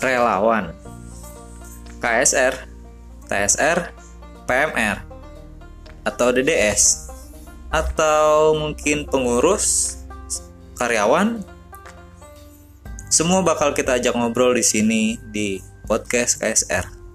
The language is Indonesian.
relawan, KSR, TSR, PMR, atau DDS, atau mungkin pengurus, karyawan. Semua bakal kita ajak ngobrol di sini di podcast KSR.